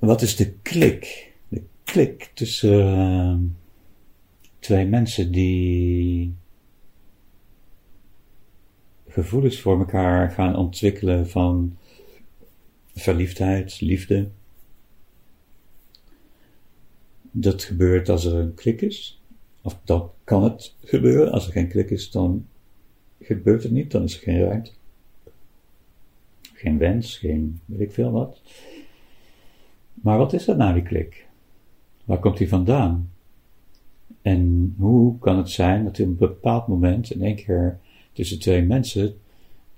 wat is de klik? De klik tussen uh, twee mensen die gevoelens voor elkaar gaan ontwikkelen van verliefdheid, liefde. Dat gebeurt als er een klik is. Of dan kan het gebeuren. Als er geen klik is, dan gebeurt het niet. Dan is er geen ruimte. Geen wens, geen weet ik veel wat. Maar wat is dat nou, die klik? Waar komt die vandaan? En hoe kan het zijn dat op een bepaald moment in één keer tussen twee mensen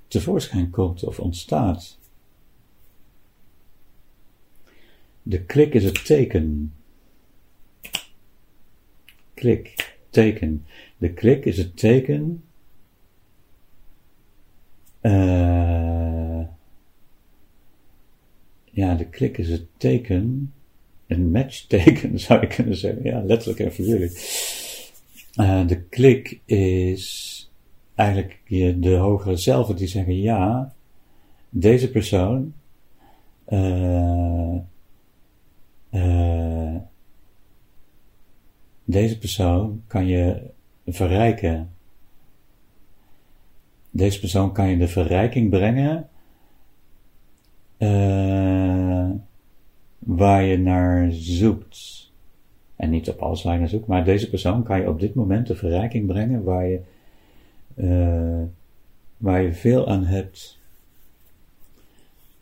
tevoorschijn komt of ontstaat? De klik is het teken. Klik, teken. De klik is het teken. Uh, ja, de klik is het teken. Een matchteken zou ik kunnen zeggen. Ja, letterlijk en figuurlijk. Uh, de klik is eigenlijk de hogere zelf die zeggen: ja, deze persoon. Uh, uh, deze persoon kan je verrijken. Deze persoon kan je de verrijking brengen uh, waar je naar zoekt. En niet op alles waar je naar zoekt, maar deze persoon kan je op dit moment de verrijking brengen waar je, uh, waar je veel aan hebt.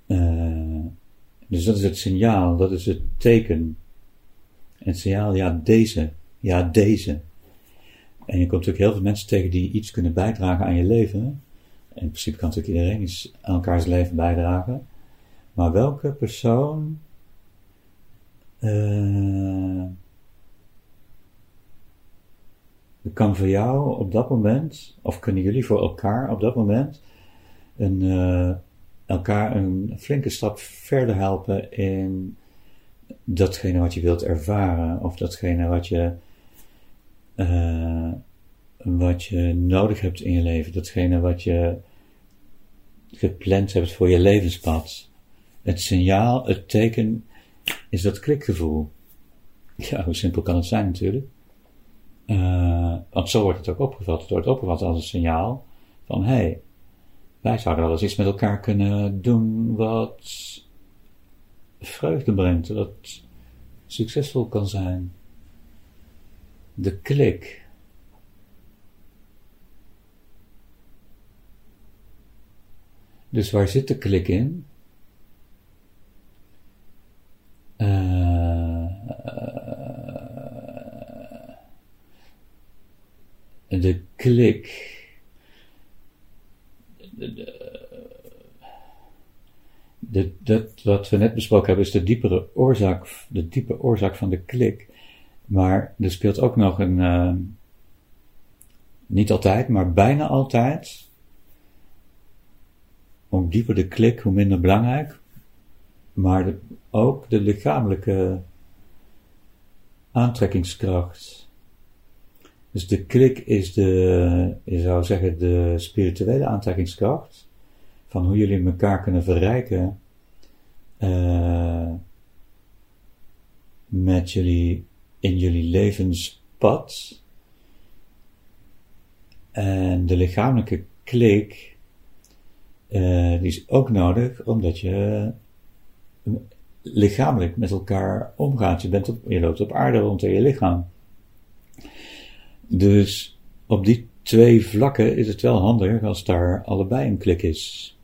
Uh, dus dat is het signaal, dat is het teken. En het signaal, ja, deze, ja, deze. En je komt natuurlijk heel veel mensen tegen die iets kunnen bijdragen aan je leven. En in principe kan natuurlijk iedereen iets aan elkaars leven bijdragen. Maar welke persoon uh, kan voor jou op dat moment, of kunnen jullie voor elkaar op dat moment, een, uh, elkaar een flinke stap verder helpen in datgene wat je wilt ervaren, of datgene wat je, uh, wat je nodig hebt in je leven, datgene wat je gepland hebt voor je levenspad. Het signaal, het teken is dat klikgevoel. Ja, hoe simpel kan het zijn natuurlijk. Uh, want zo wordt het ook opgevat. Het wordt opgevat als een signaal van, hé, hey, wij zouden wel eens iets met elkaar kunnen doen wat vreugde brengt, wat succesvol kan zijn. De klik. Dus waar zit de klik in? Uh, de klik. De, dat wat we net besproken hebben is de diepere oorzaak, de diepe oorzaak van de klik. Maar er speelt ook nog een, uh, niet altijd, maar bijna altijd. Hoe dieper de klik, hoe minder belangrijk. Maar de, ook de lichamelijke aantrekkingskracht. Dus de klik is de, je zou zeggen, de spirituele aantrekkingskracht van hoe jullie elkaar kunnen verrijken uh, met jullie, in jullie levenspad. En de lichamelijke klik, uh, die is ook nodig omdat je lichamelijk met elkaar omgaat. Je, bent op, je loopt op aarde rond in je lichaam. Dus op die twee vlakken is het wel handig als daar allebei een klik is.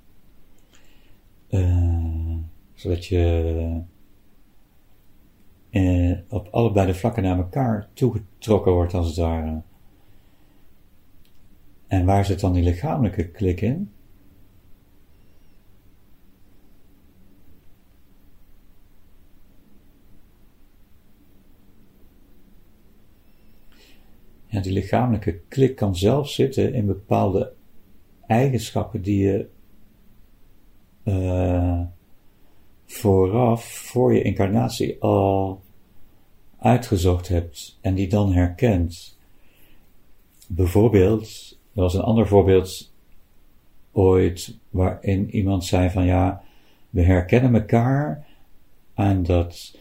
Uh, zodat je uh, op allebei de vlakken naar elkaar toegetrokken wordt als het ware. En waar zit dan die lichamelijke klik in? Ja, die lichamelijke klik kan zelf zitten in bepaalde eigenschappen die je uh, vooraf, voor je incarnatie al uitgezocht hebt en die dan herkent. Bijvoorbeeld, er was een ander voorbeeld ooit waarin iemand zei van ja, we herkennen elkaar aan dat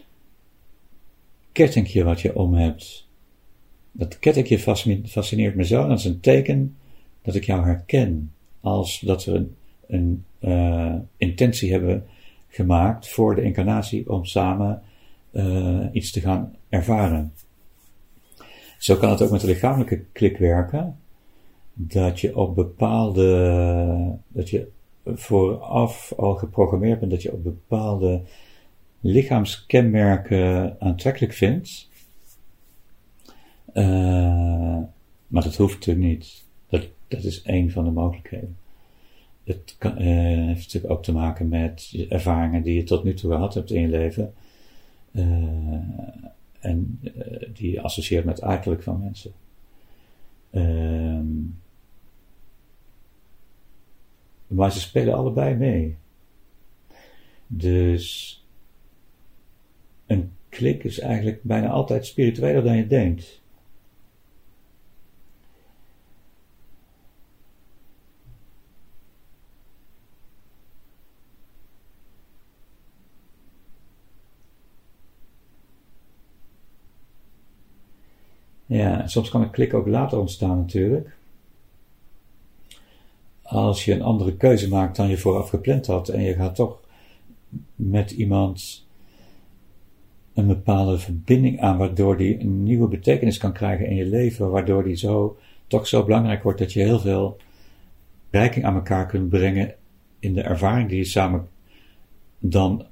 kettingje wat je om hebt. Dat kettingje fascineert me zo, dat is een teken dat ik jou herken. Als dat we een, een uh, intentie hebben gemaakt voor de incarnatie om samen uh, iets te gaan ervaren. Zo kan het ook met de lichamelijke klik werken. Dat je op bepaalde, dat je vooraf al geprogrammeerd bent, dat je op bepaalde lichaamskenmerken aantrekkelijk vindt. Uh, maar dat hoeft natuurlijk niet. Dat, dat is één van de mogelijkheden. Het kan, uh, heeft natuurlijk ook te maken met ervaringen die je tot nu toe gehad hebt in je leven. Uh, en die je associeert met uiterlijk van mensen. Ehm, maar ze spelen allebei mee. Dus een klik is eigenlijk bijna altijd spiritueler dan je denkt. Ja, soms kan een klik ook later ontstaan natuurlijk. Als je een andere keuze maakt dan je vooraf gepland had en je gaat toch met iemand een bepaalde verbinding aan, waardoor die een nieuwe betekenis kan krijgen in je leven, waardoor die zo, toch zo belangrijk wordt dat je heel veel rijking aan elkaar kunt brengen in de ervaring die je samen dan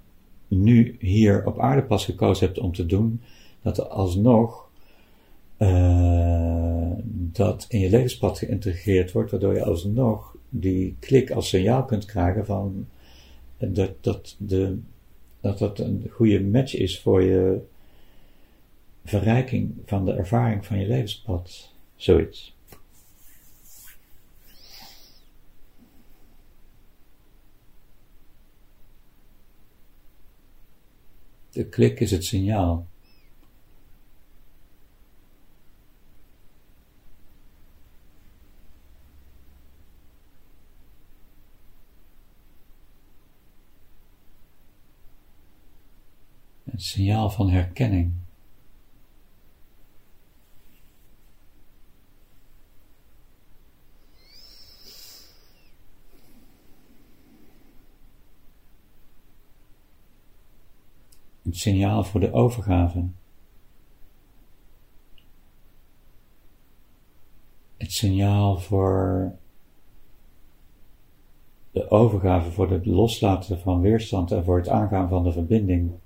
nu hier op aarde pas gekozen hebt om te doen, dat er alsnog uh, dat in je levenspad geïntegreerd wordt, waardoor je alsnog die klik als signaal kunt krijgen van dat, dat de dat dat een goede match is voor je verrijking van de ervaring van je levenspad. Zoiets. De klik is het signaal. Het signaal van herkenning. Het signaal voor de overgave. Het signaal voor de overgave, voor het loslaten van weerstand en voor het aangaan van de verbinding